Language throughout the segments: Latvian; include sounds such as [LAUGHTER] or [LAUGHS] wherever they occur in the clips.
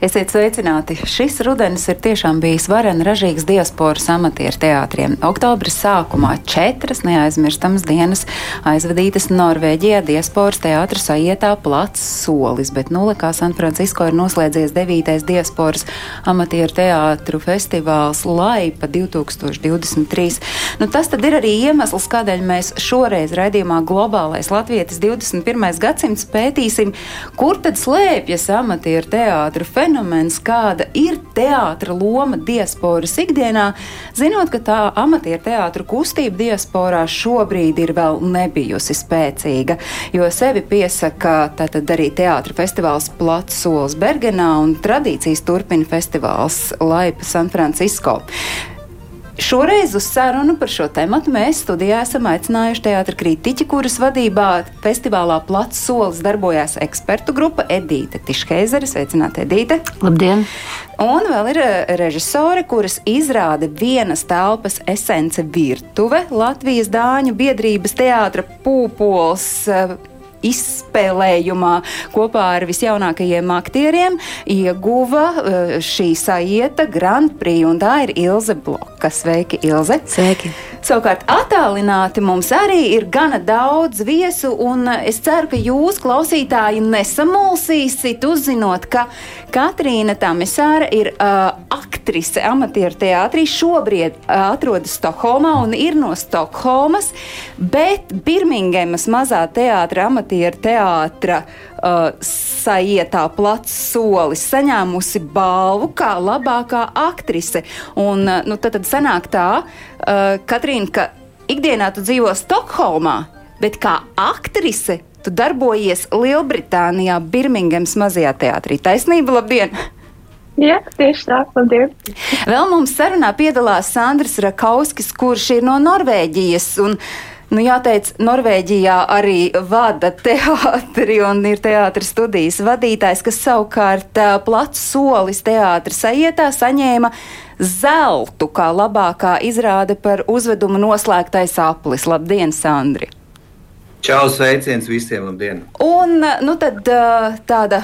Esiet sveicināti! Šis rudenis ir tiešām bijis varen ražīgs diasporas amatieru teātriem. Oktobris sākumā četras neaizmirstamas dienas aizvadītas Norvēģijā diasporas teātras aietā plats solis, bet nulle kā San Francisco ir noslēdzies devītais diasporas amatieru teātru festivāls Laipa 2023. Nu, tas tad ir arī iemesls, kādēļ mēs šoreiz raidījumā Globālais Latvietis 21. gadsimts pētīsim, kur tad slēpjas amatieru teātru fenomens fenomens, kāda ir teātra loma diasporas ikdienā, zinot, ka tā amatieru teātru kustība diasporā šobrīd ir vēl nebijusi spēcīga, jo sevi piesaka tātad arī teātra festivāls Plats solis Bergenā un tradīcijas turpina festivāls Laipa San Francisco. Šoreiz uz sarunu par šo tēmu mēs studijā esam aicinājuši teātra kritiķi, kuras vadībā festivālā Plats solis darbojās ekspertu grupa Edīte Tiškeizere. Sveicināti, Edīte! Labdien! Un vēl ir režisori, kuras izrāda vienas telpas esence virtuve Latvijas Dāņu biedrības teātra pūpols izspēlējumā kopā ar visjaunākajiem aktieriem ieguva šī sajieta Grand Prix, un tā ir Ilze Bloka. Sveiki, Ilze! Sveiki! Savukārt, attālināti mums arī ir gana daudz viesu, un es ceru, ka jūs, klausītāji, nesamulsīsiet, uzzinot, ka Katrīna Tamisāra ir uh, aktrise amatieru teātrī. Šobrīd uh, atrodas Stokholmā un ir no Stokholmas, bet Birmingemas mazā teātra, amatieru teātra uh, sajietā plats solis saņēmusi balvu kā labākā aktrise. Un, uh, nu, tad, tad sanāk tā, uh, Katrīna, ka ikdienā tu dzīvo Stokholmā, bet kā aktrise tu darbojies Lielbritānijā, Birmingemas mazajā teātrī. Taisnība, labdien! Jā, tieši tā, labdien! Vēl mums sarunā piedalās Sandrs Rakauskis, kurš ir no Norvēģijas. Un, Nu, jāteic, Norvēģijā arī vada teātri un ir teātris studijas vadītājs, kas savukārt plats solis teātris sajietā saņēma zeltu kā labākā izrāde par uzvedumu noslēgtais aplis. Labdien, Sandri! Čau, sveiciens visiem, labdien! Un nu, tad, tāda,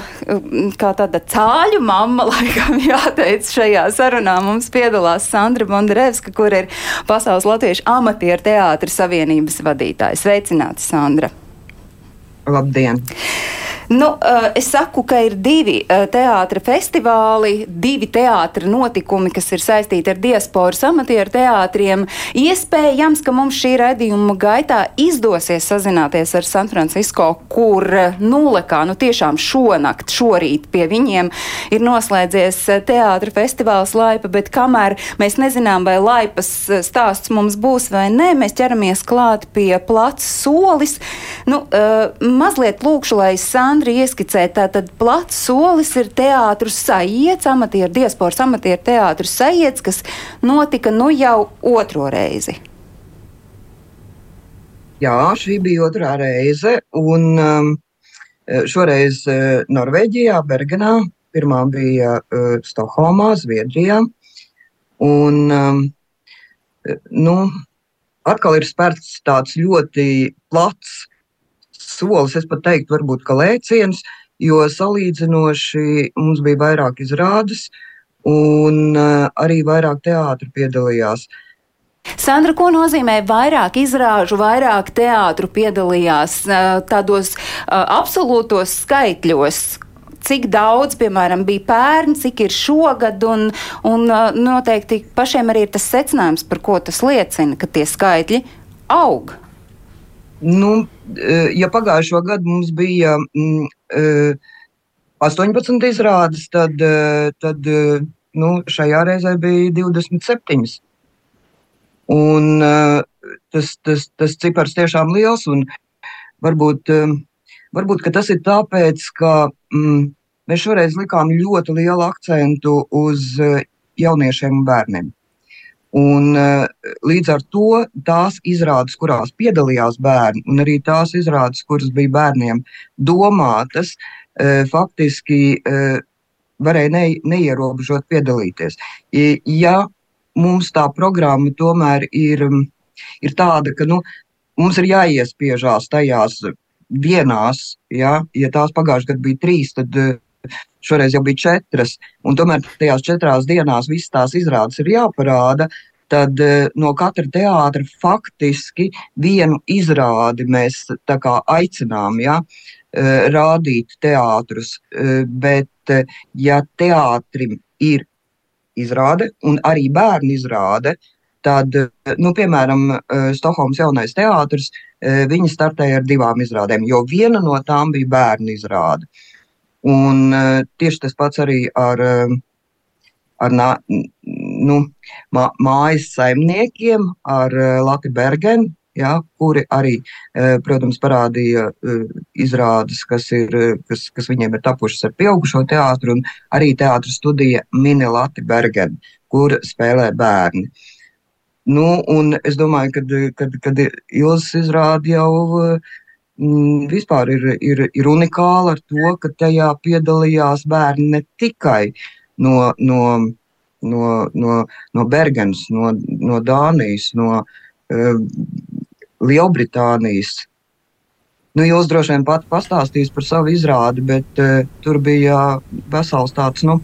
kā tāda cāļu mamma, [LAUGHS] laikam jāteic, šajā sarunā mums piedalās Sandra Bondarevska, kur ir Pasaules Latviešu amatieru teātra savienības vadītāja. Sveicināti, Sandra! Labdien! Nu, es saku, ka ir divi teātris festivāli, divi teātris notikumi, kas ir saistīti ar diasporas amatieru teātriem. Iespējams, ka mums šī raidījuma gaitā izdosies sazināties ar San Francisco, kur nulekā, nu tiešām šonakt, šorīt pie viņiem ir noslēdzies teātris festivāls Laipa, bet kamēr mēs nezinām, vai Laipas stāsts mums būs vai nē, mēs ķeramies klāt pie plats solis. Nu, mazliet lūkšu, lai Sandra Andri ieskicēt, tātad plats solis ir teātru sajiets, amatieru diasporas amatieru teātru sajiets, kas notika nu jau otro reizi. Jā, šī bija otrā reize, un um, šoreiz uh, Norvēģijā, Bergenā, pirmā bija uh, Stokholmā, Zviedrijā, un um, nu, atkal ir spērts tāds ļoti plats solis, es pat teiktu, varbūt kā lēciens, jo salīdzinoši mums bija vairāk izrādes un uh, arī vairāk teātru piedalījās. Sandra, ko nozīmē vairāk izrāžu, vairāk teātru piedalījās uh, tādos uh, absolūtos skaitļos? Cik daudz, piemēram, bija pērn, cik ir šogad, un, un noteikti pašiem arī ir tas secinājums, par ko tas liecina, ka tie skaitļi aug. Nu, ja pagājušo gadu mums bija mm, 18 izrādes, tad, tad nu, šajā reizē bija 27. Un, tas, tas, tas cipars tiešām liels, varbūt, varbūt tas ir tāpēc, ka mm, mēs šoreiz likām ļoti lielu akcentu uz jauniešiem un bērniem. Un, līdz ar to tās izrādes, kurās piedalījās bērni, un arī tās izrādes, kuras bija bērniem domātas, faktiski varēja ne, neierobežot piedalīties. Ja mums tā programma tomēr ir, ir tāda, ka nu, mums ir jāiespiežās tajās dienās, ja, ja tās pagājušajā gadā bija trīs, tad šoreiz jau bija četras, un tomēr tajās četrās dienās visas tās izrādes ir jāparāda. Tad no katra teātra faktiski vienu izrādi mēs aicinām ja, rādīt teātrus. Bet, ja teātrim ir izrāde un arī bērnu izrāde, tad, nu, piemēram, Stokholmas jaunais teātris, viņi startēja ar divām izrādēm, jo viena no tām bija bērnu izrāde. Un tieši tas pats arī ar, ar nu, mā, mājas saimniekiem, ar Lati Bergenu, ja, kuri arī, protams, parādīja izrādes, kas, ir, kas, kas viņiem ir tapušas ar pieaugušo teātru, un arī teātris studija Mini Lati Bergen, kur spēlē bērni. Nu, es domāju, ka Ilzas izrāda jau vispār ir, ir, ir unikāla ar to, ka tajā piedalījās bērni ne tikai no, no, no, no, no Bergenas, no, no Dānijas, no uh, Lielbritānijas. Nu, jūs droši vien pat pastāstīs par savu izrādi, bet uh, tur bija vesels tāds, nu,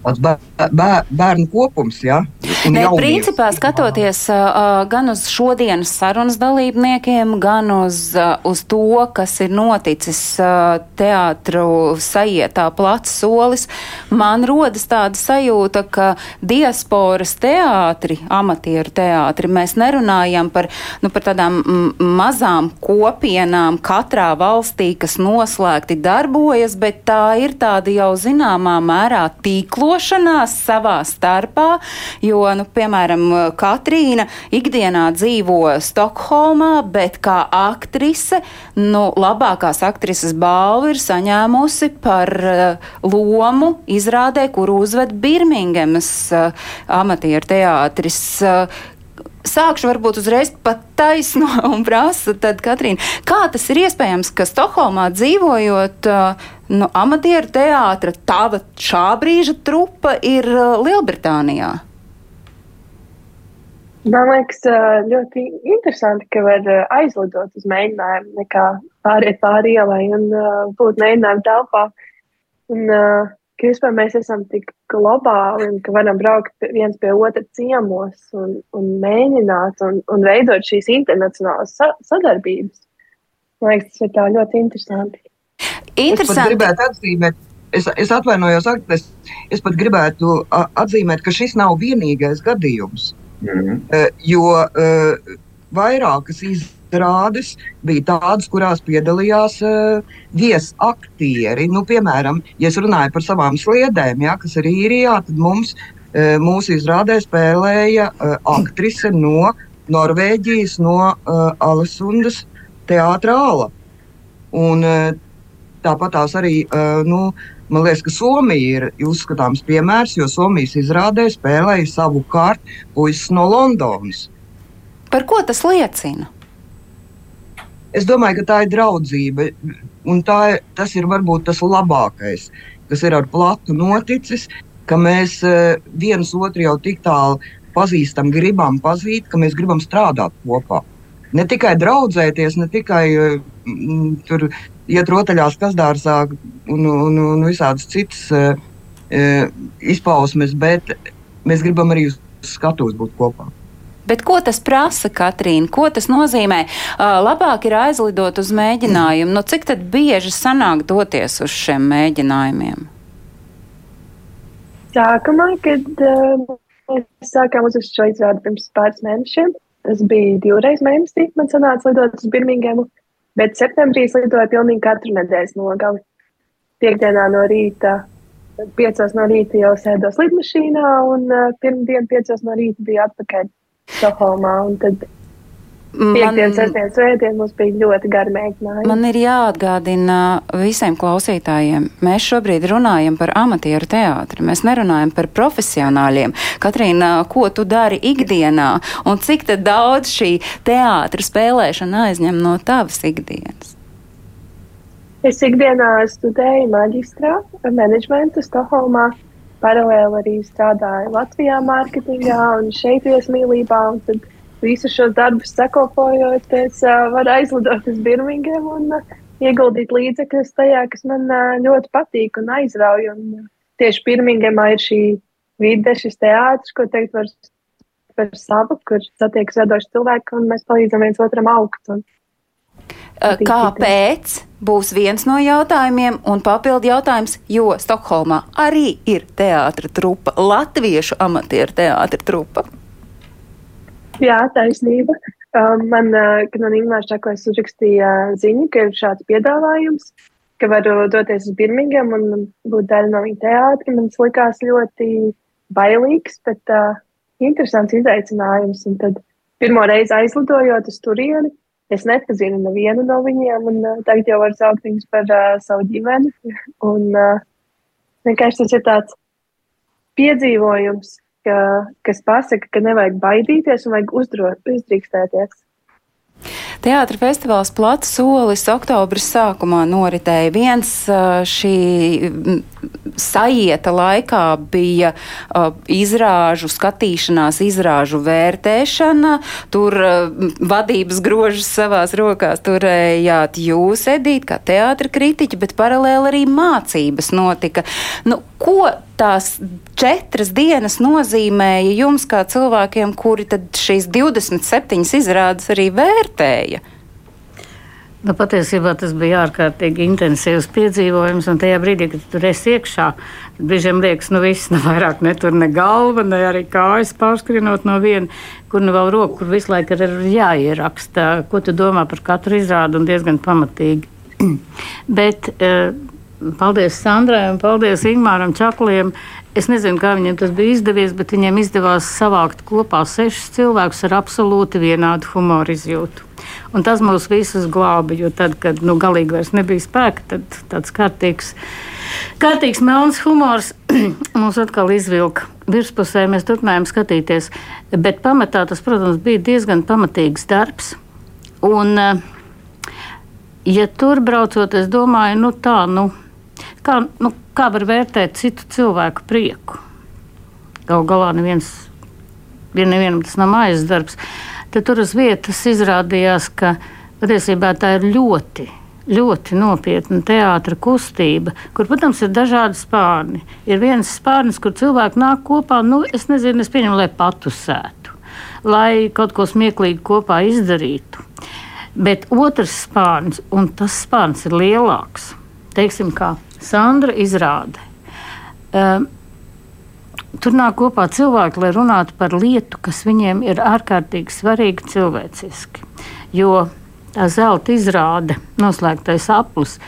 tāds bēr, bērnu kopums. Ja? Ne, principā skatoties uh, gan uz šodienas sarunas dalībniekiem, gan uz, uh, uz to, kas ir noticis uh, teātru sajietā plats solis, man rodas tāda sajūta, ka diasporas teātri, amatieru teātri, mēs nerunājam par, nu, par tādām mazām kopienām katrā valstī, kas noslēgti darbojas, bet tā ir tāda jau zināmā mērā tīklošanās savā starpā, jo, nu, piemēram, Katrīna ikdienā dzīvo Stokholmā, bet kā aktrise, nu, labākās aktrises balvu ir saņēmusi par uh, lomu izrādē, kuru uzved Birmingemas uh, amatieru teātris. Uh, sākšu varbūt uzreiz pat taisno [LAUGHS] un prasu, tad, Katrīna, kā tas ir iespējams, ka Stokholmā dzīvojot, nu, amatieru teātra, tava šā brīža trupa ir Lielbritānijā? Man liekas, ļoti interesanti, ka var aizlidot uz mēģinājumu, nekā pāriet pāri ielai un būt mēģinājumu telpā. Un, ka vispār mēs esam tik globāli un ka varam braukt viens pie otra ciemos un, un mēģināt un, un veidot šīs internacionālas sa sadarbības. Man liekas, tas ir tā ļoti interesanti. Interesanti. Es gribētu atzīmēt, es, es atvainojos, es, es pat gribētu atzīmēt, ka šis nav vienīgais gadījums. Mm -hmm. Jo uh, vairākas izrādes bija tādas, kurās piedalījās uh, viesaktieri. Nu, piemēram, ja es runāju par savām sliedēm, ja, kas ir īrijā, tad mums uh, mūsu izrādē spēlēja uh, aktrise no Norvēģijas, no uh, Alesundas teātra ala. Un, uh, tāpat tās arī uh, nu, Man liekas, ka Somija ir uzskatāms piemērs, jo Somijas izrādē spēlēja savu kārtu puisis no Londonas. Par ko tas liecina? Es domāju, ka tā ir draudzība, un tā, tas ir varbūt tas labākais, kas ir ar platu noticis, ka mēs uh, viens otru jau tik tālu pazīstam, gribam pazīt, ka mēs gribam strādāt kopā. Ne tikai draudzēties, ne tikai uh, tur iet rotaļās kazdārzā un, un, un visādas citas uh, izpausmes, bet mēs gribam arī uz skatuves būt kopā. Bet ko tas prasa, Katrīna? Ko tas nozīmē? Uh, labāk ir aizlidot uz mēģinājumu. Nu, cik bieži sanāk doties uz šiem mēģinājumiem? Sākumā, kad uh, mēs sākām uz šo izrādi pirms pāris mēnešiem, tas bija divreiz mēnesī, man sanāca lidot uz Birmingemu. Bet septembrī es lidoju pilnīgi katru nedēļas nogali. Piektdienā no rīta, piecos no rīta jau sēdos lidmašīnā, un uh, pirmdien piecos no rīta biju atpakaļ Stokholmā. Tad Piektdien, sestdien, svētdien mums bija ļoti gari mēģinājumi. Man ir jāatgādina visiem klausītājiem, mēs šobrīd runājam par amatieru teātri, mēs nerunājam par profesionāļiem. Katrīna, ko tu dari ikdienā un cik daudz šī teātra spēlēšana aizņem no tavas ikdienas? Es ikdienā studēju maģistrā menedžmentu Stokholmā. Paralēli arī strādāju Latvijā, mārketingā un šeit viesmīlībā. Un tad visus šos darbus sekopojot, es uh, varu aizlidot uz Birmingem un uh, ieguldīt līdzekļus tajā, kas man uh, ļoti patīk un aizrauj. Un, tieši Birmingemā ir šī vide, šis teātris, ko teikt var par savu, kur satiekas vedoši cilvēki un mēs palīdzam viens otram augt. Un, Kāpēc būs viens no jautājumiem, un papildu jautājums, jo Stokholmā arī ir teātra trupa, latviešu amatieru teātra trupa. Jā, taisnība. Um, man, uh, kad man Ingūna Čakoja uzrakstīja ziņu, ka ir šāds piedāvājums, ka varu doties uz Birmingham un būt daļa no viņa teātra, man tas likās ļoti bailīgs, bet uh, interesants izaicinājums. Un tad pirmo reizi aizlidojot uz turieni, es nepazinu nevienu no viņiem, un uh, tagad jau varu saukt viņus par uh, savu ģimeni. [LAUGHS] Un uh, vienkārši tas ir tāds piedzīvojums, ka, kas pasaka, ka nevajag baidīties un vajag uzdrīkstēties. Teātris festivāls Plats solis oktobris sākumā noritēja. Viens šī sajieta laikā bija izrāžu skatīšanās, izrāžu vērtēšana. Tur vadības grožus savās rokās turējāt jūs, Edīt, kā teātra kritiķi, bet paralēli arī mācības notika. Nu, ko tās četras dienas nozīmēja jums, kā cilvēkiem, kuri šīs 27 izrādes arī vērtēja? Nu, patiesībā tas bija ārkārtīgi intensīvs piedzīvojums, un tajā brīdī, kad tur esi iekšā, tad brīžiem liekas, nu viss nav vairāk ne tur ne galva, ne arī kājas pārskrienot no viena, kur nu vēl roku, kur visu laiku ir jāieraksta, ko tu domā par katru izrādu un diezgan pamatīgi. [CLEARS THROAT] Bet, uh, Paldies Sandrai un paldies Ingūram Čakliem. Es nezinu, kā viņiem tas bija izdevies, bet viņiem izdevās savākt kopā sešus cilvēkus ar absolūti vienādu humoru izjūtu. Un tas mūs visus glāba, jo tad, kad nu, galīgi vairs nebija spēka, tad tāds kārtīgs, kārtīgs melns humors [CLEARS THROAT] mūs atkal izvilka virspusē. Mēs turpinājām skatīties, bet pamatā tas, protams, bija diezgan pamatīgs darbs. Un, eh, ja tur braucot, es domāju, nu tā, nu kā, nu, kā var vērtēt citu cilvēku prieku? Galu galā neviens, nevienam tas nav mājas darbs. Tad tur uz vietas izrādījās, ka patiesībā tā ir ļoti ļoti nopietna teātris kustība, kur, protams, ir dažādi spārni. Ir viens spārnis, kur cilvēki nāk kopā, nu, es nezinu, es pieņemu, lai patusētu, lai kaut ko smieklīgi kopā izdarītu. Bet otrs spārns, un tas spārns ir lielāks, teiksim, kā Sandra izrāde. Um, Tur nāk kopā cilvēki, lai runātu par lietu, kas viņiem ir ārkārtīgi svarīga cilvēciski. Jo tā zelta izrāde, noslēgtais aplis,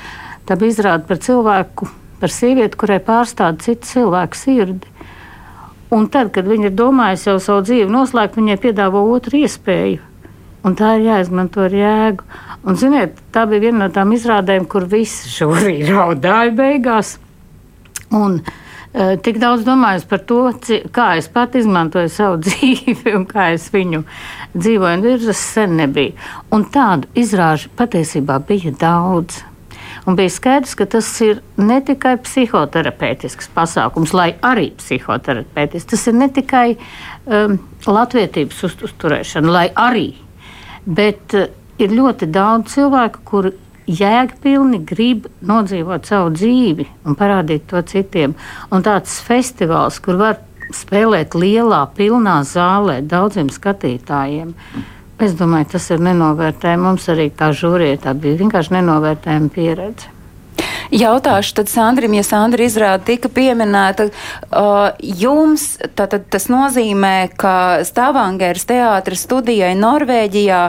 tā bija izrāde par cilvēku, par sievieti, kurai pārstāv citu cilvēku sirdi. Un tad, kad viņa ir domājusi jau savu dzīvi noslēgt, viņai piedāvā otru iespēju. Un tā ir jāizmanto ar jēgu. Un, ziniet, tā bija viena no tām izrādēm, kur visi šorīt [LAUGHS] raudāja beigās. Un, uh, tik daudz domājis par to, kā es pat izmantoju savu [LAUGHS] dzīvi un kā es viņu dzīvoju. Un virsmas sen nebija. Un tādu izrāžu patiesībā bija daudz. Un bija skaidrs, ka tas ir ne tikai psihoterapeitisks pasākums, lai arī psihoterapeitisks. Tas ir ne tikai um, latviedzības uzturēšana, lai arī. Bet uh, ir ļoti daudz cilvēku, kuri jēgpilni grib nodzīvot savu dzīvi un parādīt to citiem. Un tāds festivāls, kur var spēlēt lielā, pilnā zālē daudziem skatītājiem. Es domāju, tas ir nenovērtējami. Mums arī tā bija vienkārši nenovērtējama pieredze. Jautāšu tad Sandrim, ja Sandra izrāda tika pieminēta, uh, jums tātad tas nozīmē, ka Stavangeras teātras studijai Norvēģijā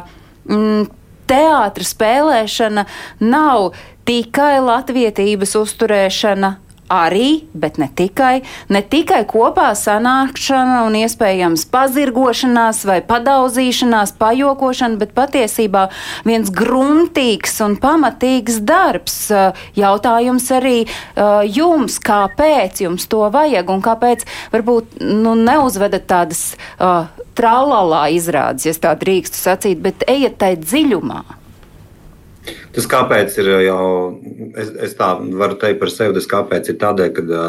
mm, teātris spēlēšana nav tikai latviedzības uzturēšana arī, bet ne tikai, ne tikai kopā sanākšana un iespējams pazirgošanās vai padauzīšanās, pajokošana, bet patiesībā viens gruntīgs un pamatīgs darbs. Jautājums arī jums, kāpēc jums to vajag un kāpēc varbūt nu, neuzvedat tādas uh, tralalā izrādes, ja tā drīkstu sacīt, bet ejiet tai dziļumā. Tas kāpēc ir jau, es, es tā varu teikt par sevi, tas kāpēc ir tādēļ, ka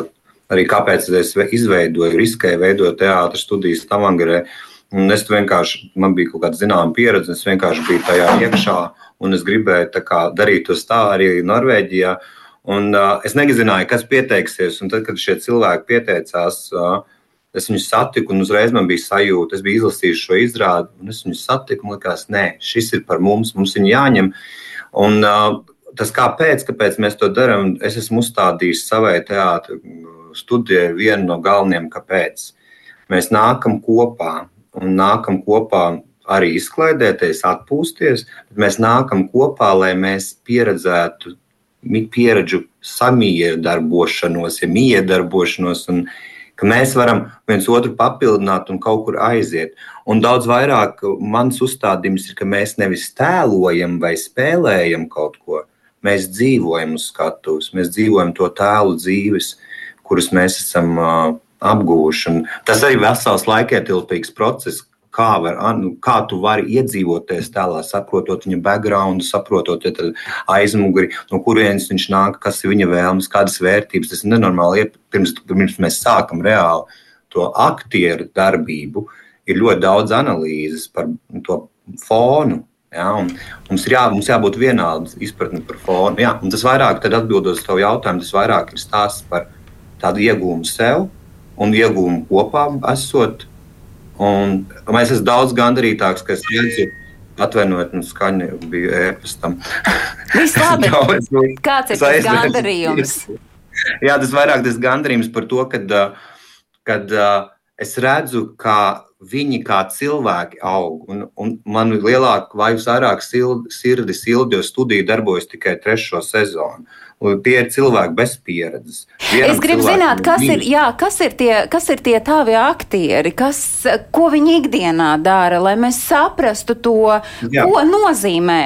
arī kāpēc es izveidoju, riskēju veidot teātras studijas Tavangarē. Un es vienkārši, man bija kaut kāda zināma pieredze, es vienkārši biju tajā iekšā, un es gribēju kā, darīt to tā arī Norvēģijā. Un, uh, es nezināju, kas pieteiksies, un tad, kad šie cilvēki pieteicās, uh, es viņus satiku, un uzreiz man bija sajūta, es biju izlasījis šo izrādi, un es viņus satiku, un likās, nē, šis ir par mums, mums viņu jāņem. Uh, Un, tas, kāpēc, kāpēc mēs to darām, es esmu uzstādījis savai teātris studijai vienu no galvenajiem, kāpēc. Mēs nākam kopā un nākam kopā arī izklaidēties, atpūsties, bet mēs nākam kopā, lai mēs pieredzētu pieredžu samiedarbošanos, ja miedarbošanos un ka mēs varam viens otru papildināt un kaut kur aiziet. Un daudz vairāk mans uzstādījums ir, ka mēs nevis tēlojam vai spēlējam kaut ko, mēs dzīvojam uz skatuves, mēs dzīvojam to tēlu dzīves, kurus mēs esam uh. Un tas arī vesels laikietilpīgs process, kā, var, nu, kā tu vari iedzīvoties tēlā, saprotot viņa background, saprotot ja aizmuguri, no kurienes viņš nāk, kas ir viņa vēlmes, kādas vērtības. Tas ir nenormāli. Pirms, pirms mēs sākam reāli to aktieru darbību, ir ļoti daudz analīzes par to fonu. Ja, mums ir jā, mums jābūt vienādam izpratni par fonu. Jā, tas vairāk atbildot uz tavu jautājumu, tas vairāk ir stāsts par tādu iegūmu sev un iegūmu kopā esot Un es esmu daudz gandarītāks, ka es redzu, atvainojiet, nu skaņa bija ēpastam. Viss [LAUGHS] labi. Kāds ir tas gandarījums? [LAUGHS] Jā, tas vairāk tas gandarījums par to, kad, kad es redzu, kā viņi kā cilvēki aug. Un, un man ir lielāka vai vairāk sirdi sildi, jo studija darbojas tikai trešo sezonu. Tie ir cilvēki bez pieredzes. Vienam es gribu zināt, kas ir, jā, kas, ir tie, kas ir tie tavi aktieri, kas, ko viņi ikdienā dara, lai mēs saprastu to, jā. ko nozīmē.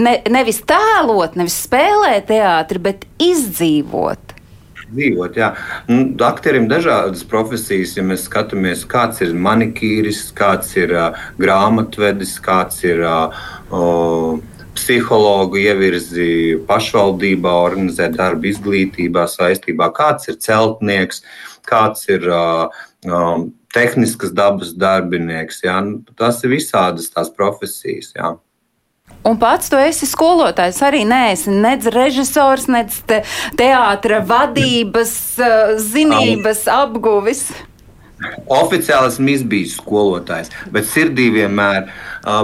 Ne, nevis tēlot, nevis spēlēt teātri, bet izdzīvot dzīvot. Jā. Nu, aktierim ir dažādas profesijas. Ja mēs skatāmies, kāds ir manikīris, kāds ir uh, grāmatvedis, kāds ir uh, psihologu ievirzi pašvaldībā, organizē darbu izglītībā, saistībā, kāds ir celtnieks, kāds ir uh, um, tehniskas dabas darbinieks. Jā. Nu, tas ir visādas tās profesijas. Jā. Un pats tu esi skolotājs, arī neesi nec režisors, nec te, teātra vadības zinības apguvis. Oficiāli esmu bijis skolotājs, bet sirdī vienmēr.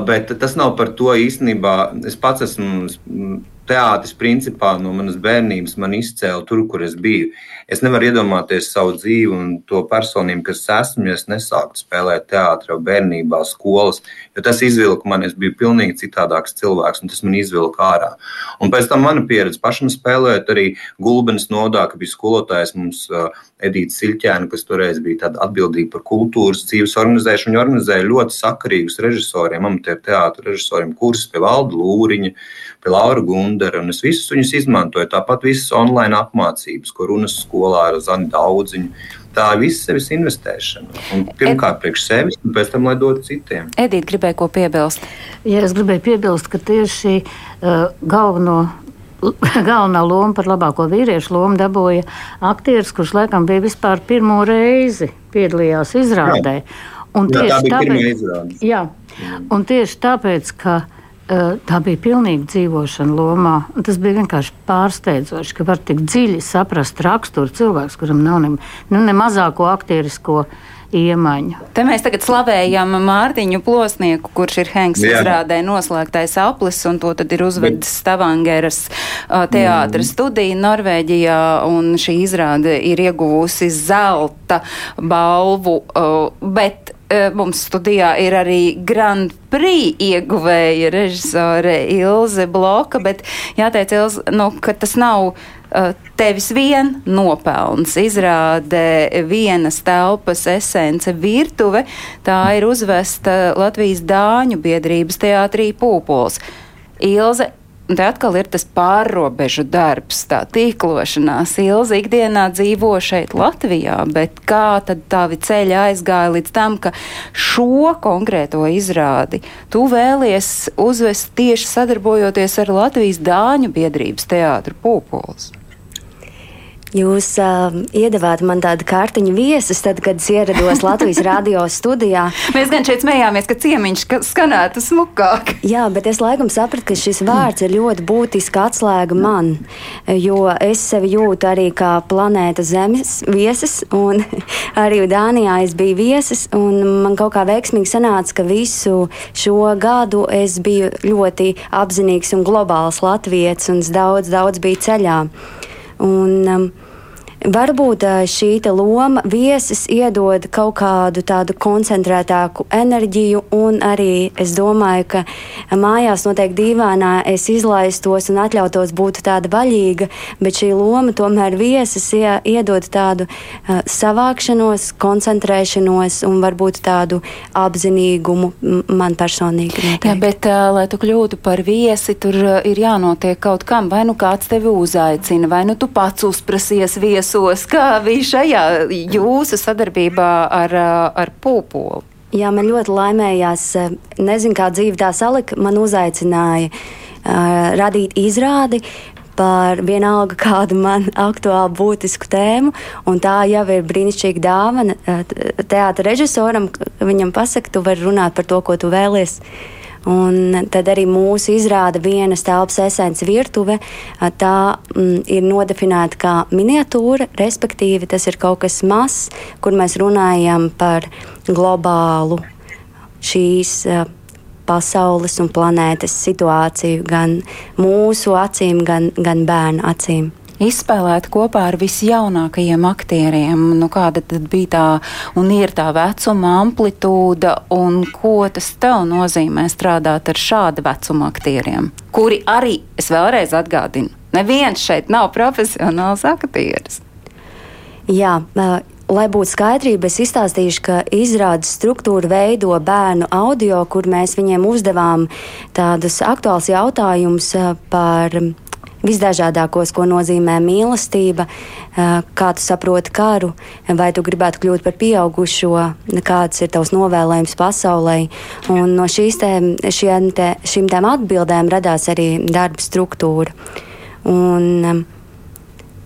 Bet tas nav par to īstenībā. Es pats esmu teātris, principā no manas bērnības man izcēla tur, kur es biju. Es nevaru iedomāties savu dzīvi un to personību, kas esmu, ja es nesāktu spēlēt teātrī, bērnībā, skolas. Jo tas izvilka man, es biju pilnīgi citādāks cilvēks, un tas man izvilka ārā. Un pēc tam mana pieredze pašam spēlēt arī Gulbenes nodā, ka bija skolotājs mums uh, Edīts Silķēna, kas toreiz bija atbildīga par kultūras dzīves organizēšanu. Viņa organizēja ļoti sakarīgus režisoriem, amatieru teātru režisoriem kursus pie Valda Lūriņa, pie Laura Gundara, un es visus viņus izmantoju. Tāpat visas online apmācības, ko runas skolā skolā ar Zani Daudziņu. Tā ir visa sevis investēšana. Un pirmkārt, priekš sevis, un pēc tam, lai dotu citiem. Edita gribēja ko piebilst. Jā, es gribēju piebilst, ka tieši uh, galveno [LAUGHS] galvenā loma par labāko vīriešu lomu dabūja aktieris, kurš laikam bija vispār pirmo reizi piedalījās izrādē. Jā. Un jā, tā bija tāpēc, pirmā izrāde. Jā, un tieši tāpēc, ka tā bija pilnīga dzīvošana lomā. Tas bija vienkārši pārsteidzoši, ka var tik dziļi saprast raksturu cilvēks, kuram nav ne, nu, ne mazāko aktierisko iemaņu. Te mēs tagad slavējam Mārtiņu Plosnieku, kurš ir Henks izrādē noslēgtais aplis, un to tad ir uzvedis Stavangeras teātra mm. studija Norvēģijā, un šī izrāde ir ieguvusi zelta balvu, bet mums studijā ir arī Grand Prix ieguvēja režisore Ilze Bloka, bet jāteic, Ilze, nu, ka tas nav uh, tevis vien nopelns. Izrāde vienas telpas esence virtuve, tā ir uzvesta Latvijas Dāņu biedrības teātrī Pūpols. Ilze, Un te atkal ir tas pārrobežu darbs, tā tīklošanās. Ilza ikdienā dzīvo šeit, Latvijā, bet kā tad tavi ceļi aizgāja līdz tam, ka šo konkrēto izrādi tu vēlies uzvest tieši sadarbojoties ar Latvijas Dāņu biedrības teātru Pūpols? Jūs uh, iedavāt man tādu kārtiņu viesus, tad, kad es ierados Latvijas radio studijā. Mēs gan šeit smējāmies, ka ciemiņš skanētu smukāk. Jā, bet es laikam sapratu, ka šis vārds ir ļoti būtiska atslēga man, jo es sevi jūtu arī kā planēta Zemes viesis, un [LAUGHS] arī Dānijā es biju viesis, un man kaut kā veiksmīgi sanāca, ka visu šo gadu es biju ļoti apzinīgs un globāls latvietis, un daudz, daudz biju ceļā. Un, um, Varbūt šī loma viesis iedod kaut kādu tādu koncentrētāku enerģiju, un arī es domāju, ka mājās noteikti dīvainā es izlaistos un atļautos būt tāda vaļīga, bet šī loma tomēr viesis iedod tādu savākšanos, koncentrēšanos un varbūt tādu apzinīgumu man personīgi. Noteikti. Jā, bet, lai tu kļūtu par viesi, tur ir jānotiek kaut kam, vai nu kāds tevi uzaicina, vai nu tu pats uzprasies viesu visos, kā bija šajā jūsu sadarbībā ar, ar Pūpolu? Jā, man ļoti laimējās. Nezinu, kā dzīve tā salika. Man uzaicināja uh, radīt izrādi par vienalga [LAUGHS] kādu man aktuālu būtisku tēmu. Tā jau ir brīnišķīga dāvana teātra režisoram. Viņam pasaka, tu vari runāt par to, ko tu vēlies. Un tad arī mūsu izrāda vienas telpas esence virtuve. Tā mm, ir nodefinēta kā miniatūra, respektīvi tas ir kaut kas mazs, kur mēs runājam par globālu šīs pasaules un planētas situāciju gan mūsu acīm, gan, gan bērnu acīm izspēlēt kopā ar visjaunākajiem aktieriem. Nu, kāda tad bija tā un ir tā vecuma amplitūda un ko tas tev nozīmē strādāt ar šāda vecuma aktieriem, kuri arī, es vēlreiz atgādinu, neviens šeit nav profesionāls aktieris. Jā, Lai būtu skaidrība, es izstāstīšu, ka izrādes struktūra veido bērnu audio, kur mēs viņiem uzdevām tādus aktuālus jautājumus par visdažādākos, ko nozīmē mīlestība, kā tu saproti karu, vai tu gribētu kļūt par pieaugušo, kāds ir tavs novēlējums pasaulē. Un no šīs te, šiem te, šīm tēm atbildēm radās arī darba struktūra. Un,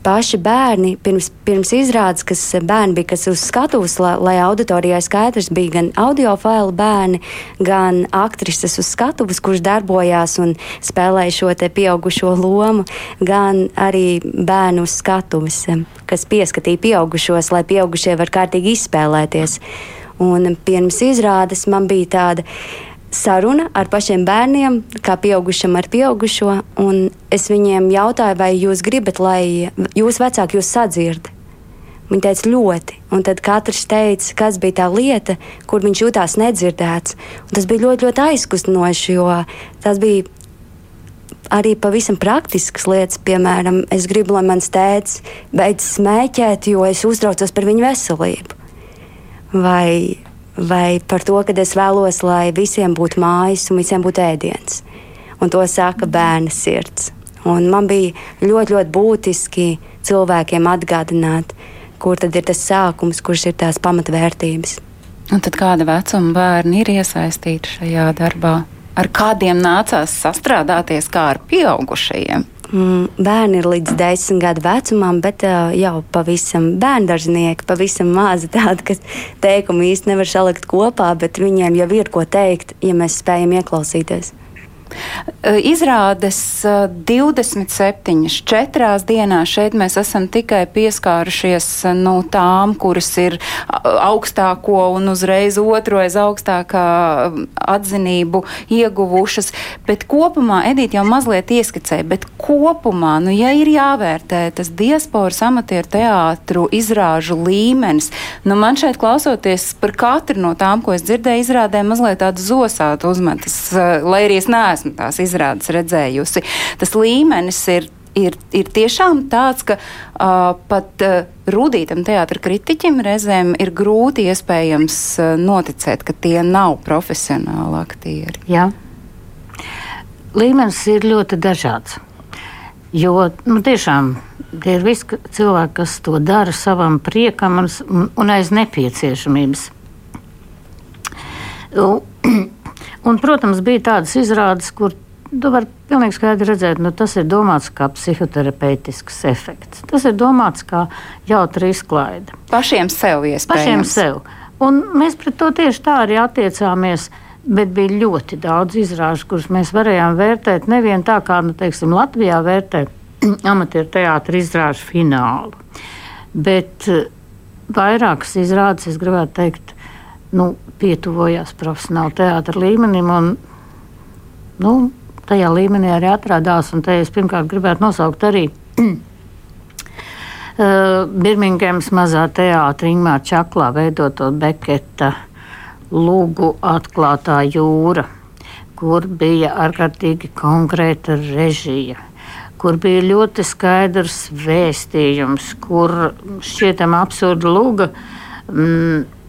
paši bērni pirms, pirms izrādes, kas bērni bija kas uz skatuves, lai, lai auditorijai skaidrs bija gan audio faila bērni, gan aktrises uz skatuves, kurš darbojās un spēlēja šo te pieaugušo lomu, gan arī bērnu uz skatuves, kas pieskatīja pieaugušos, lai pieaugušie var kārtīgi izspēlēties. Un pirms izrādes man bija tāda saruna ar pašiem bērniem, kā pieaugušam ar pieaugušo. Es viņiem jautāju, vai jūs gribat, lai jūs vecāki jūs sadzird. Viņi teica, ļoti. Un tad katrs teica, kas bija tā lieta, kur viņš jutās nedzirdēts. Un tas bija ļoti, ļoti aizkustinoši, jo tas bija arī pavisam praktiskas lietas. Piemēram, es gribu, lai mans tēvs beidz smēķēt, jo es uztraucos par viņu veselību. Vai vai par to, ka es vēlos, lai visiem būtu mājas un visiem būtu ēdiens. Un to saka bērna sirds. Un man bija ļoti, ļoti būtiski cilvēkiem atgādināt, kur tad ir tas sākums, kurš ir tās pamatvērtības. Un tad kāda vecuma bērni ir iesaistīti šajā darbā? Ar kādiem nācās sastrādāties kā ar pieaugušajiem? Mm, bērni ir līdz desmit gadu vecumam, bet uh, jau pavisam bērngārznieki, pavisam mazi tādi, kas teikumu īsti nevar salikt kopā, bet viņiem jau ir ko teikt, ja mēs spējam ieklausīties. Izrādes 27, 4 dienās šeit mēs esam tikai pieskārušies no nu, tām, kuras ir augstāko un uzreiz otro aiz augstākā atzinību ieguvušas. Bet kopumā, Edita jau mazliet ieskicēja, bet kopumā, nu, ja ir jāvērtē tas diasporas amatieru teātru izrāžu līmenis, nu, man šeit klausoties par katru no tām, ko es dzirdēju, izrādē mazliet tādu zosātu uzmetas, lai arī es neesmu tās izrādes redzējusi. Tas līmenis ir ir, ir tiešām tāds, ka uh, pat uh, rudītam teātra kritiķim reizēm ir grūti iespējams uh, noticēt, ka tie nav profesionāli aktieri. Jā. Līmenis ir ļoti dažāds. Jo nu, tiešām tie ir visi cilvēki, kas to dara savam priekam un, un aiz nepieciešamības. Un, [CLEARS THROAT] un, protams, bija tādas izrādes, kur Tu vari pilnīgi skaidri redzēt, nu, tas ir domāts kā psihoterapeitisks efekts. Tas ir domāts kā jautra izklaide. Pašiem sev iespējams. Pašiem sev. Un mēs pret to tieši tā arī attiecāmies. Bet bija ļoti daudz izrāžu, kuras mēs varējām vērtēt nevien tā, kā nu, teiksim, Latvijā vērtē [CLEARS THROAT] amatieru teātris izrāžu finālu. Bet eh, vairākas izrādes, es gribētu teikt, nu, pietuvojās profesionāla teātra līmenim. Un, nu, tajā līmenī arī atradās. Un te es pirmkārt gribētu nosaukt arī [CLEARS THROAT] uh, Birmingemas mazā teātra Ingmāra Čaklā veidoto Beketa lūgu atklātā jūra, kur bija ārkārtīgi konkrēta režija kur bija ļoti skaidrs vēstījums, kur šķietam absurda lūga mm,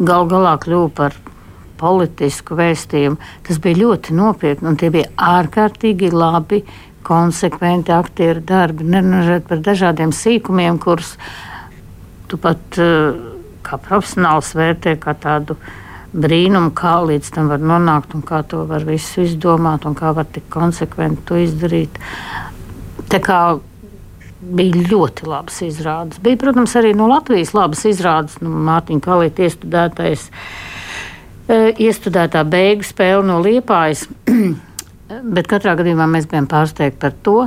gal galā kļuva par politisku vēstījumu. Tas bija ļoti nopietni, un tie bija ārkārtīgi labi, konsekventi aktieru darbi. Nerunājot par dažādiem sīkumiem, kurus tu pat uh, kā profesionāls vērtē kā tādu brīnumu, kā līdz tam var nonākt un kā to var visu izdomāt un kā var tik konsekventi to izdarīt. Tā kā bija ļoti labas izrādes. Bija, protams, arī no Latvijas labas izrādes. Nu, Mārtiņa Kalīte iestudētais uh, iestudētā beigu spēle no Liepājas. [CLEARS THROAT] Bet katrā gadījumā mēs bijām pārsteigti par to,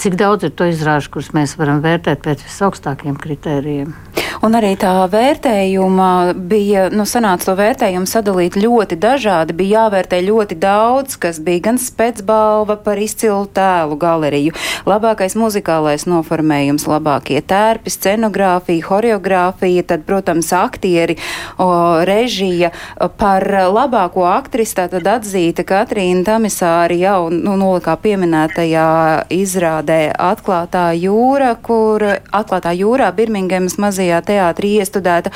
cik daudz ir to izrāžu, kurus mēs varam vērtēt pēc visaugstākiem kritērijiem. Un arī tā vērtējuma bija, nu, sanāca to vērtējumu sadalīt ļoti dažādi. Bija jāvērtē ļoti daudz, kas bija gan spēcbalva par izcilu tēlu galeriju, labākais muzikālais noformējums, labākie tērpi, scenogrāfija, horeogrāfija, tad, protams, aktieri, o, režija. Par labāko aktrisi tātad atzīta Katrīna Tamisāri jau, nu, nolikā pieminētajā izrādē Atklātā jūra, kur Atklātā jūrā Birmingemas mazajā teātrī iestudēta.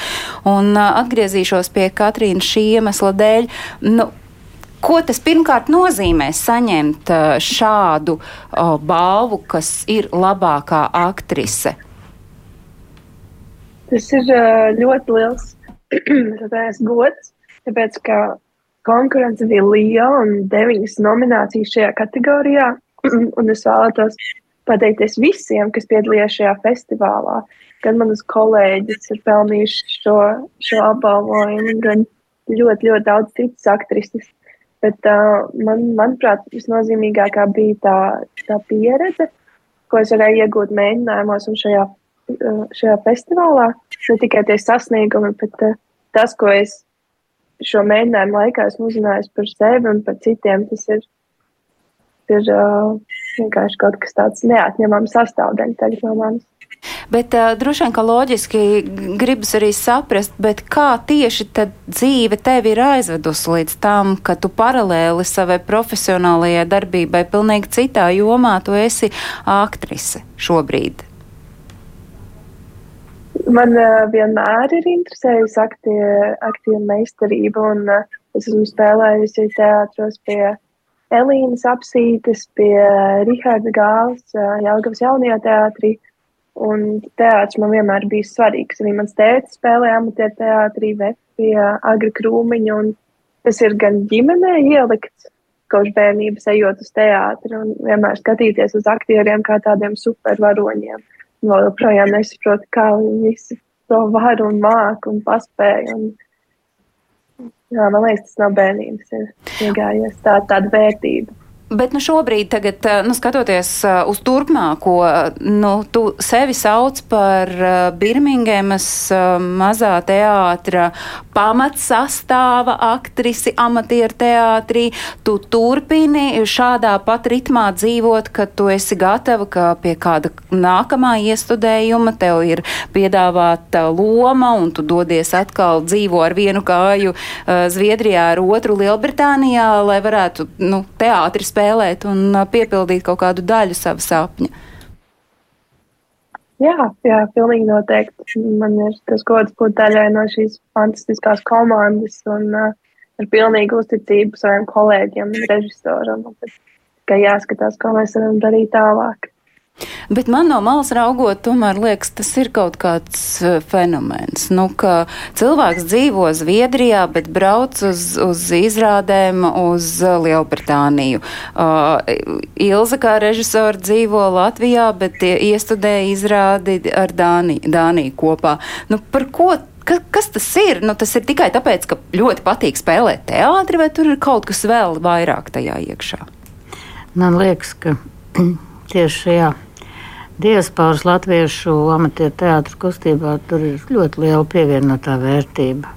Un atgriezīšos pie Katrīnas šī iemesla dēļ. Nu, Ko tas pirmkārt nozīmē saņemt šādu o, balvu, kas ir labākā aktrise? Tas ir ļoti liels [CLEARS THROAT] gods, tāpēc ka konkurence bija liela un deviņas nominācijas šajā kategorijā. [CLEARS THROAT] Un es vēlētos pateikties visiem, kas piedalījās šajā festivālā gan manas kolēģis ir pelnījuši šo, šo apbalvojumu, gan ļoti, ļoti daudz citas aktrises. Bet uh, man, manuprāt, visnozīmīgākā bija tā, tā pieredze, ko es varēju iegūt mēģinājumos un šajā, uh, šajā festivālā. Ne tikai tie sasniegumi, bet uh, tas, ko es šo mēģinājumu laikā esmu uzzinājis par sevi un par citiem, tas ir, ir vienkārši kaut kas tāds neatņemams sastāvdaļa tagad no manis. Bet uh, droši vien, ka loģiski gribas arī saprast, kā tieši dzīve tevi ir aizvedusi līdz tam, ka tu paralēli savai profesionālajai darbībai pilnīgi citā jomā tu esi aktrise šobrīd. Man uh, vienmēr ir interesējusi aktīva meistarība, un uh, es esmu spēlējusi teātros pie Elīnas apsītes, pie Riharda Gāls, uh, Jelgavas jaunajā teātrī. Un teātris man vienmēr bija svarīgs. Arī mans tēvs spēlēja amatieru teātrī, pie agri krūmiņa. Tas ir gan ģimenē ielikts, kopš bērnības ejot uz teātri un vienmēr skatīties uz aktieriem kā tādiem supervaroņiem. Vēl joprojām nesaprotu, kā viņi visi to var un māk un paspēja. Un, Jā, man liekas, tas no bērnības ir iegājies tā, tāda vērtība. Bet nu, šobrīd, tagad, eh, nu, skatoties eh, uz turpmāko, nu, tu sevi sauc par eh, Birmingemas mazā teātra pamatsastāva aktrisi amatieru teātrī. Tu turpini šādā pat ritmā dzīvot, ka tu esi gatava, ka pie kāda nākamā iestudējuma tev ir piedāvāta loma un tu dodies atkal dzīvo ar vienu kāju Zviedrijā, ar otru Lielbritānijā, lai varētu nu, teātris spēlēt un piepildīt kaut kādu daļu sava sapņa. Jā, jā, pilnīgi noteikti. Man ir tas gods būt daļai no šīs fantastiskās komandas un uh, ar pilnīgu uzticību saviem kolēģiem un režisoram. Tikai jāskatās, ko mēs varam darīt tālāk. Bet man no malas raugot, tomēr liekas, tas ir kaut kāds uh, fenomens. Nu, ka cilvēks dzīvo Zviedrijā, bet brauc uz, uz izrādēm uz uh, Lielbritāniju. Uh, Ilza kā režisora dzīvo Latvijā, bet iestudē izrādi ar Dāniju, Dāniju kopā. Nu, par ko Ka, kas tas ir? Nu, tas ir tikai tāpēc, ka ļoti patīk spēlēt teātri, vai tur ir kaut kas vēl vairāk tajā iekšā? Man liekas, ka [CLEARS THROAT] tieši šajā diasporas latviešu amatieru teātru kustībā tur ir ļoti liela pievienotā vērtība.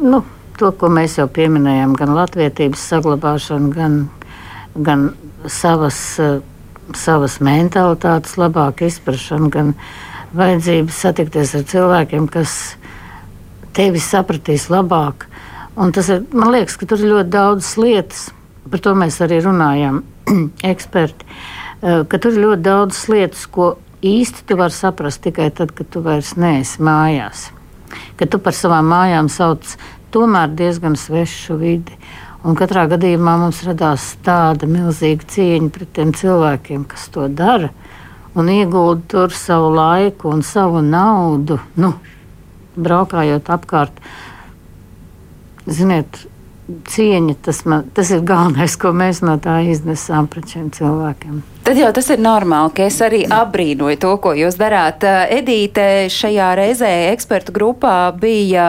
Nu, to, ko mēs jau pieminējām, gan latviedzības saglabāšanu, gan, gan savas, savas mentalitātes labāku izpratšanu, gan vajadzības satikties ar cilvēkiem, kas tevi sapratīs labāk. Un tas ir, man liekas, ka tur ir ļoti daudz lietas, par to mēs arī runājam, [CLEARS THROAT] eksperti. Uh, ka tur ir ļoti daudz lietas, ko īsti tu vari saprast tikai tad, kad tu vairs neesi mājās. Kad tu par savām mājām sauc tomēr diezgan svešu vidi. Un katrā gadījumā mums radās tāda milzīga cieņa pret tiem cilvēkiem, kas to dara un iegulda tur savu laiku un savu naudu, nu, braukājot apkārt. Ziniet, cieņa, tas, man, tas ir galvenais, ko mēs no tā iznesām pret šiem cilvēkiem. Tad jau tas ir normāli, ka es arī apbrīnoju to, ko jūs darāt. Edīte šajā reizē ekspertu grupā bija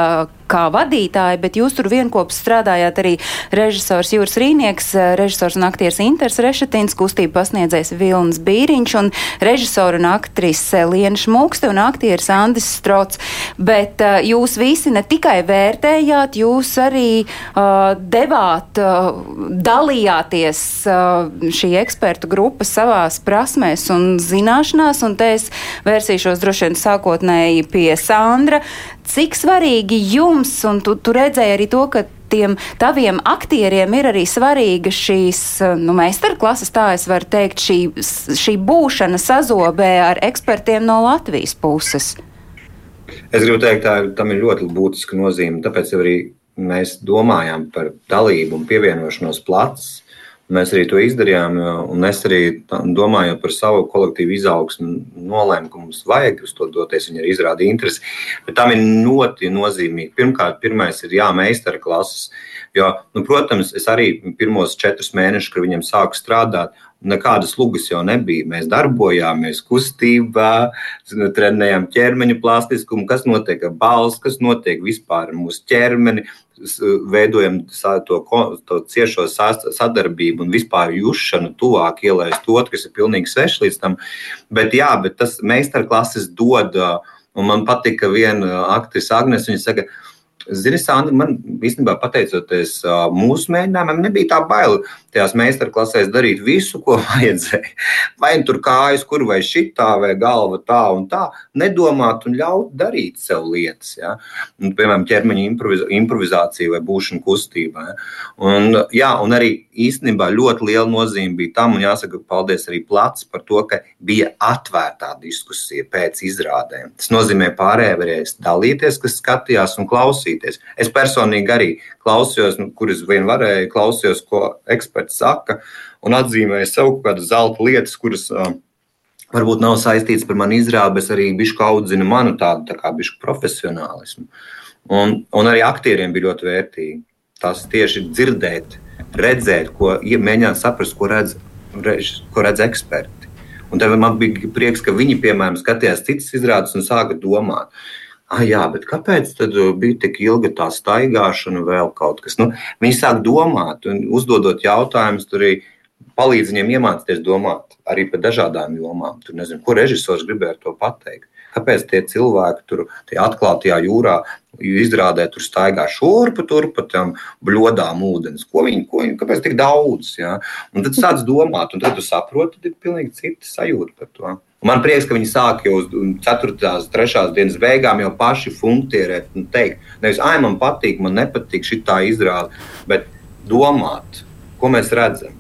kā vadītāji, bet jūs tur vienopus strādājāt arī režisors Jūras Rīnieks, režisors un aktieris Inters Rešetins, kustību pasniedzējs Vilnis Bīriņš un režisora un aktrise Liena Šmukste un aktieris Andis Strots. Bet uh, jūs visi ne tikai vērtējāt, jūs arī uh, devāt, uh, dalījāties uh, šī ekspertu grupa savās prasmēs un zināšanās, un te es vērsīšos droši vien sākotnēji pie Sandra. Cik svarīgi jums, un tu, tu redzēji arī to, ka tiem taviem aktieriem ir arī svarīga šīs nu, meistarklases, tā es varu teikt, šī, šī būšana sazobē ar ekspertiem no Latvijas puses? Es gribu teikt, tā tam ir ļoti būtiska nozīme. Tāpēc arī mēs domājam par dalību un pievienošanos plats. Mēs arī to izdarījām, un es arī domāju par savu kolektīvu izaugsmu, nolēmu, ka mums vajag uz to doties. Viņi arī izrādīja interesi. Bet tam ir ļoti nozīmīgi. Pirmkārt, pirmais ir jāmeistara klases. Jo, nu, protams, es arī pirmos četrus mēnešus, kad viņam sāku strādāt, nekādas lugas jau nebija. Mēs darbojāmies kustībā, trenējām ķermeņa plastiskumu, kas notiek ar balss, kas notiek vispār ar mūsu ķermeni veidojam to, to ciešo sadarbību un vispār jušanu tuvāk ielaist otru, kas ir pilnīgi svešs līdz tam. Bet, jā, bet tas meistarklases dod, un man patika viena aktrise Agnes, viņa saka, ka Zini, Sandra, man īstenībā pateicoties mūsu mēģinājumam, nebija tā baila tajās meistarklasēs darīt visu, ko [LAUGHS] vajadzēja. Vai nu tur kājas, kur vai šitā, vai galva tā un tā. Nedomāt un ļaut darīt sev lietas. Ja? Un, piemēram, ķermeņa improviz improvizācija vai būšana kustībā. Ja? Un, jā, un arī īstenībā ļoti liela nozīme bija tam, un jāsaka paldies arī plats par to, ka bija atvērtā diskusija pēc izrādēm. Tas nozīmē pārējie varēs dalīties, kas skatījās un klausījās klausīties. Es personīgi arī klausījos, nu, kur es vien varēju, klausījos, ko eksperts saka, un atzīmēju sev kaut kādas zelta lietas, kuras uh, varbūt nav saistītas ar manu izrādi, bet arī bišku audzina manu tādu tā kā bišku profesionālismu. Un, un arī aktieriem bija ļoti vērtīgi. Tas tieši dzirdēt, redzēt, ko mēģināt saprast, ko redz, ko redz eksperti. Un tad man bija prieks, ka viņi, piemēram, skatījās citas izrādes un sāka domāt. Ah, jā, bet kāpēc tad uh, bija tik ilga tā staigāšana, vēl kaut kas? Nu, viņi sāk domāt, un uzdodot jautājumus, tur arī palīdz viņiem iemācīties domāt arī par dažādām jomām. Tur nezinu, ko režisors gribēja ar to pateikt. Kāpēc tie cilvēki tur atklātajā jūrā izrādē tur staigā šurpu turpu tam bļodām ūdens? Ko viņi, ko viņi, kāpēc tik daudz? Ja? Un tad sāc domāt, un tad tu saproti, tad ir pilnīgi cita sajūta par to. Man prieks, ka viņi sāk jau uz 4. un 3. dienas beigām jau paši funkcionēt un teikt, nevis, ah, man patīk, man nepatīk šī tā izrāde, bet domāt, ko mēs redzam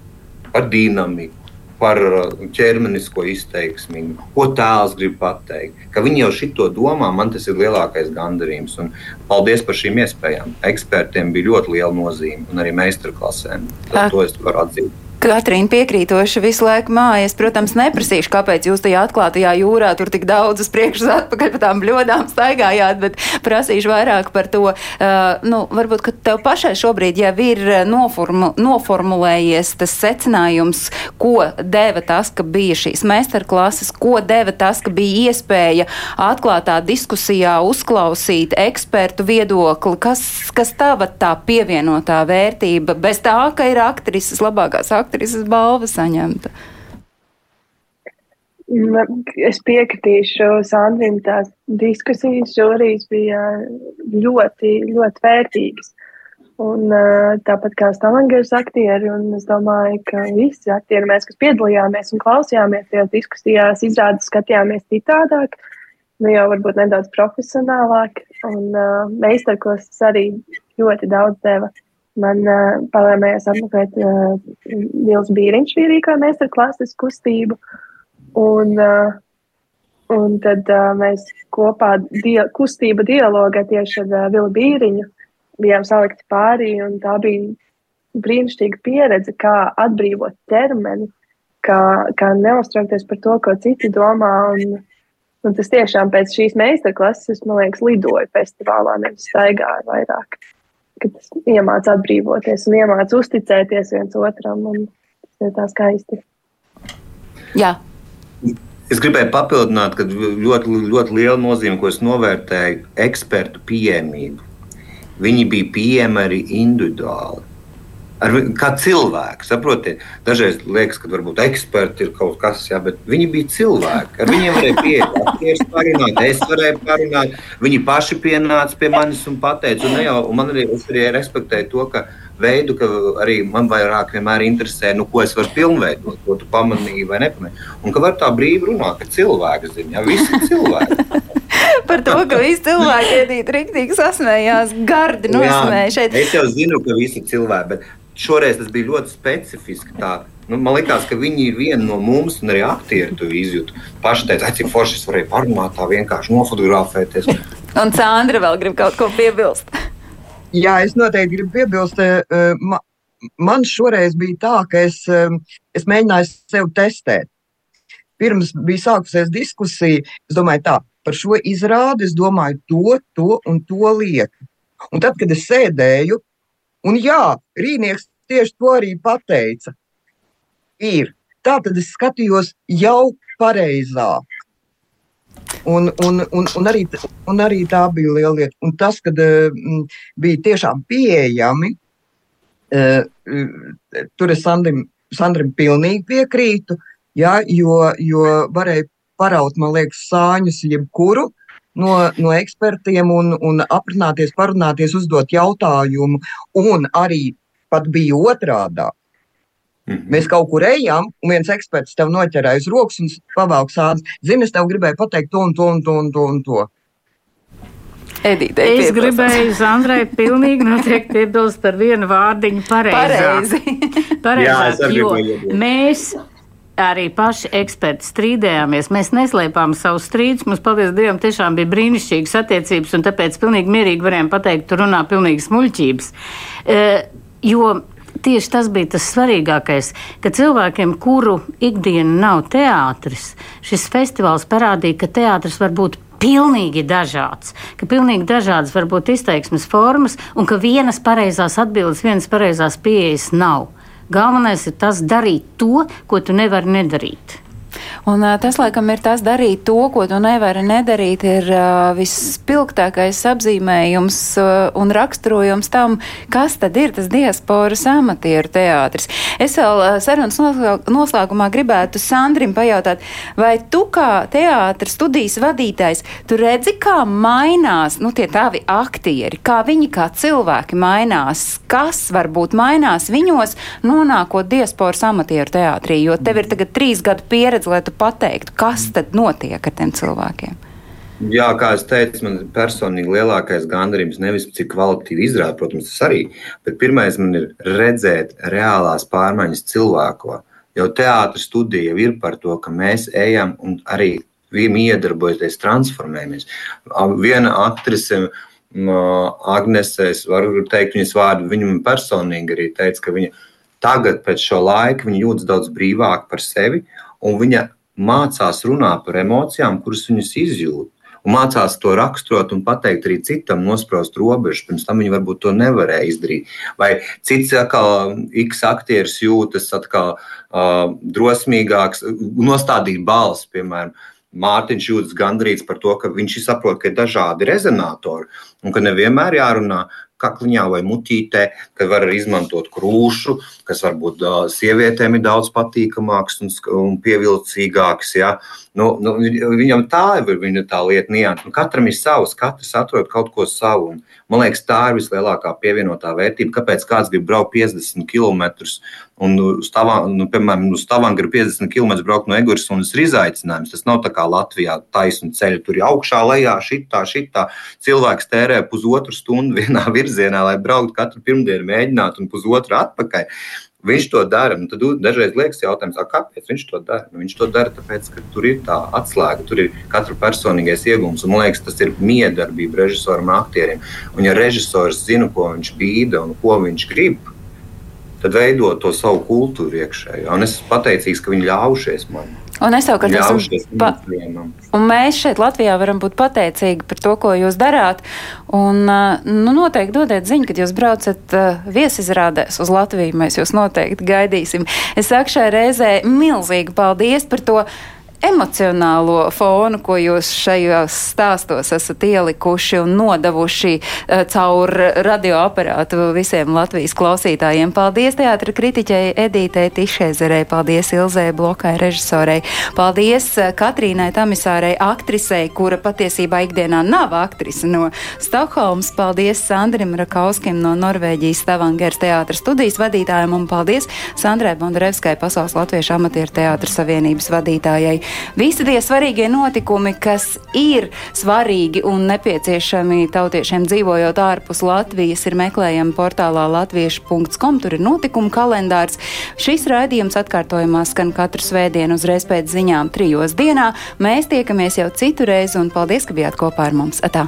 par dinamiku, par uh, ķermenisko izteiksmi, ko tēls grib pateikt. Ka viņi jau šito domā, man tas ir lielākais gandarījums. Un paldies par šīm iespējām. Ekspertiem bija ļoti liela nozīme un arī meistarklasēm. To es varu atzīt. Katrīna piekrītoša visu laiku mājas. Protams, neprasīšu, kāpēc jūs tajā atklātajā jūrā tur tik daudz uz priekšu atpakaļ pa tām bļodām staigājāt, bet prasīšu vairāk par to. Uh, nu, varbūt, ka tev pašai šobrīd jau ir noformu, noformulējies tas secinājums, ko deva tas, ka bija šīs meistarklases, ko deva tas, ka bija iespēja atklātā diskusijā uzklausīt ekspertu viedokli, kas, kas tava tā pievienotā vērtība, bez tā, ka ir aktrises labākās aktrises aktrises balva saņemta? Es piekritīšu Sandrim, tās diskusijas žūrijas bija ļoti, ļoti vērtīgas. Un, tāpat kā Stalangers aktieri, un es domāju, ka visi aktieri, mēs, kas piedalījāmies un klausījāmies tajās diskusijās, izrādes skatījāmies citādāk, nu jau varbūt nedaudz profesionālāk, un meistarklases arī ļoti daudz deva. Man uh, palēmējās apmeklēt uh, Vils Bīriņš vīrīko meistarklases kustību. Un, uh, un tad uh, mēs kopā dia kustība dialogā tieši ar uh, Vilu Bīriņu bijām salikti pārī, un tā bija brīnišķīga pieredze, kā atbrīvot ķermeni, kā, kā neuztraukties par to, ko citi domā. Un, un tas tiešām pēc šīs meistarklases, man liekas, lidoja festivālā, nevis staigāja vairāk ka tas iemāca atbrīvoties un iemāca uzticēties viens otram. Tas ir tā skaisti. Jā. Es gribēju papildināt, ka ļoti, ļoti liela nozīme, ko es novērtēju, ir ekspertu pieejamība. Viņi bija pieejami arī individuāli ar, kā cilvēki. Saprotiet, dažreiz liekas, ka varbūt eksperti ir kaut kas, jā, bet viņi bija cilvēki. Ar viņiem varēja pieiet, aktieris parunāt, es varēju parunāt. Viņi paši pienāca pie manis un pateica, un, jau, un man arī, es arī respektēju to, ka veidu, ka arī man vairāk vienmēr interesē, nu, ko es varu pilnveidot, ko tu pamanīji vai nepamanīji. Un ka var tā brīvi runāt, ka cilvēks zina, ja visi cilvēki. Par to, ka visi cilvēki iedīt rīktīgi sasmējās, gardi nosmēja šeit. Es jau zinu, ka visi cilvēki, bet šoreiz tas bija ļoti specifiski. Tā. Nu, man liekas, ka viņi ir viena no mums, un arī aktieri to izjūta. Paši teica, cik forši es varēju parunāt, tā vienkārši nofotografēties. un Sandra vēl grib kaut ko piebilst. Jā, es noteikti gribu piebilst. Eh, man šoreiz bija tā, ka es, eh, es mēģināju sev testēt. Pirms bija sākusies diskusija, es domāju, tā, par šo izrādi es domāju to, to un to lietu. Un tad, kad es sēdēju, Un jā, Rīnieks tieši to arī pateica. Ir. Tā tad es skatījos jau pareizāk. Un, un, un, un, arī, un arī tā bija liela lieta. Un tas, kad uh, bija tiešām pieejami, uh, tur es Sandrim, Sandrim pilnīgi piekrītu, ja, jo, jo varēja paraut, man liekas, sāņus jebkuru no, no ekspertiem un, un aprunāties, parunāties, uzdot jautājumu. Un arī pat bija otrādi. Mhm. Mēs kaut kur ejam, un viens eksperts tev noķerēja uz rokas un pavēlk sādi. Zini, es tev gribēju pateikt to un to un to un to. Un to. Edīte, es gribēju Zandrai pilnīgi noteikti piebilst ar vienu vārdiņu pareizi. Pareizi. Pareizāk, jo mēs arī paši eksperti strīdējāmies. Mēs neslēpām savu strīdus. Mums, paldies Dievam, tiešām bija brīnišķīgas attiecības, un tāpēc pilnīgi mierīgi varējām pateikt, tur runā pilnīgi smuļķības. E, jo tieši tas bija tas svarīgākais, ka cilvēkiem, kuru ikdiena nav teātris, šis festivāls parādīja, ka teātris var būt pilnīgi dažāds, ka pilnīgi dažādas var būt izteiksmes formas un ka vienas pareizās atbildes, vienas pareizās pieejas nav. Galvenais ir tas darīt to, ko tu nevari nedarīt. Un uh, tas, laikam, ir tas darīt to, ko tu nevari nedarīt, ir uh, vispilgtākais apzīmējums uh, un raksturojums tam, kas tad ir tas diasporas amatieru teātris. Es vēl uh, sarunas noslēgumā gribētu Sandrim pajautāt, vai tu kā teātris studijas vadītājs, tu redzi, kā mainās, nu, tie tavi aktieri, kā viņi kā cilvēki mainās, kas varbūt mainās viņos, nonākot diasporas amatieru teātrī, jo tev ir tagad trīs gadu pieredze, lai tu pateiktu, kas tad notiek ar tiem cilvēkiem. Jā, kā es teicu, man personīgi lielākais gandarījums nevis cik kvalitatīvi izrāda, protams, tas arī, bet pirmais man ir redzēt reālās pārmaiņas cilvēko. Jo teātris studija jau ir par to, ka mēs ejam un arī iedarbojoties, transformējamies. Viena aktrise, Agnese, es varu teikt viņas vārdu, viņa man personīgi arī teica, ka viņa tagad, pēc šo laika, viņa jūtas daudz brīvāk par sevi un viņa mācās runāt par emocijām, kuras viņas izjūt. Un mācās to raksturot un pateikt arī citam, nospraust robežas. Pirms tam viņi varbūt to nevarēja izdarīt. Vai cits atkal, X aktieris jūtas atkal uh, drosmīgāks, nostādīt balsi, piemēram. Mārtiņš jūtas gandrīz par to, ka viņš saprot, ka ir dažādi rezonatori un ka nevienmēr jārunā kakliņā vai mutītē, ka var arī izmantot krūšu, kas varbūt sievietēm ir daudz patīkamāks un, un pievilcīgāks. Ja? Nu, nu, viņam tā ir viņa tā lieta, nianses. Nu, katram ir savs, katrs atrod kaut ko savu. Un, man liekas, tā ir vislielākā pievienotā vērtība. Kāpēc kāds grib braukt 50 km un uz Tavangu, nu, piemēram, uz Tavangu ir 50 km braukt no Eguras un tas ir izaicinājums. Tas nav tā kā Latvijā taisnu ceļu, tur ir augšā, lejā, šitā, šitā. Cilvēks tērē pusotru stundu vienā [LAUGHS] virzienā, lai brauktu katru pirmdienu, mēģinātu un pusotru atpakaļ. Viņš to dara. Nu, tad dažreiz liekas, jautājums, kāpēc viņš to dara? Nu, viņš to dara tāpēc, ka tur ir tā atslēga, tur ir katra personīgais iegūms. Man liekas, tas ir miedarbība režisoram un aktieriem. Un, ja režisors zina, ko viņš bīda un ko viņš grib, tad veido to savu kultūru iekšējo. Un es esmu pateicīgs, ka viņi ļāvušies man. Un es savukārt esmu. Pa... Un mēs šeit Latvijā varam būt pateicīgi par to, ko jūs darāt. Un nu, noteikti dodiet ziņu, kad jūs braucat viesizrādēs uz Latviju. Mēs jūs noteikti gaidīsim. Es šai reizē milzīgi paldies par to emocionālo fonu, ko jūs šajos stāstos esat ielikuši un nodavuši uh, caur radioaparātu visiem Latvijas klausītājiem. Paldies teātra kritiķei Edītei Tišēzerei, paldies Ilzē Blokai režisorei, paldies uh, Katrīnai Tamisārei aktrisei, kura patiesībā ikdienā nav aktrise no Stokholmas, paldies Sandrim Rakauskim no Norvēģijas Stavangers teātra studijas vadītājiem un paldies Sandrai Bondarevskai Pasaules Latviešu amatieru teātra savienības vadītājai. Visi tie svarīgie notikumi, kas ir svarīgi un nepieciešami tautiešiem dzīvojot ārpus Latvijas, ir meklējami portālā latviešu.com. Tur ir notikumu kalendārs. Šis raidījums atkārtojumā skan katru svētdienu uzreiz pēc ziņām trijos dienā. Mēs tiekamies jau citu reizi un paldies, ka bijāt kopā ar mums. Atā.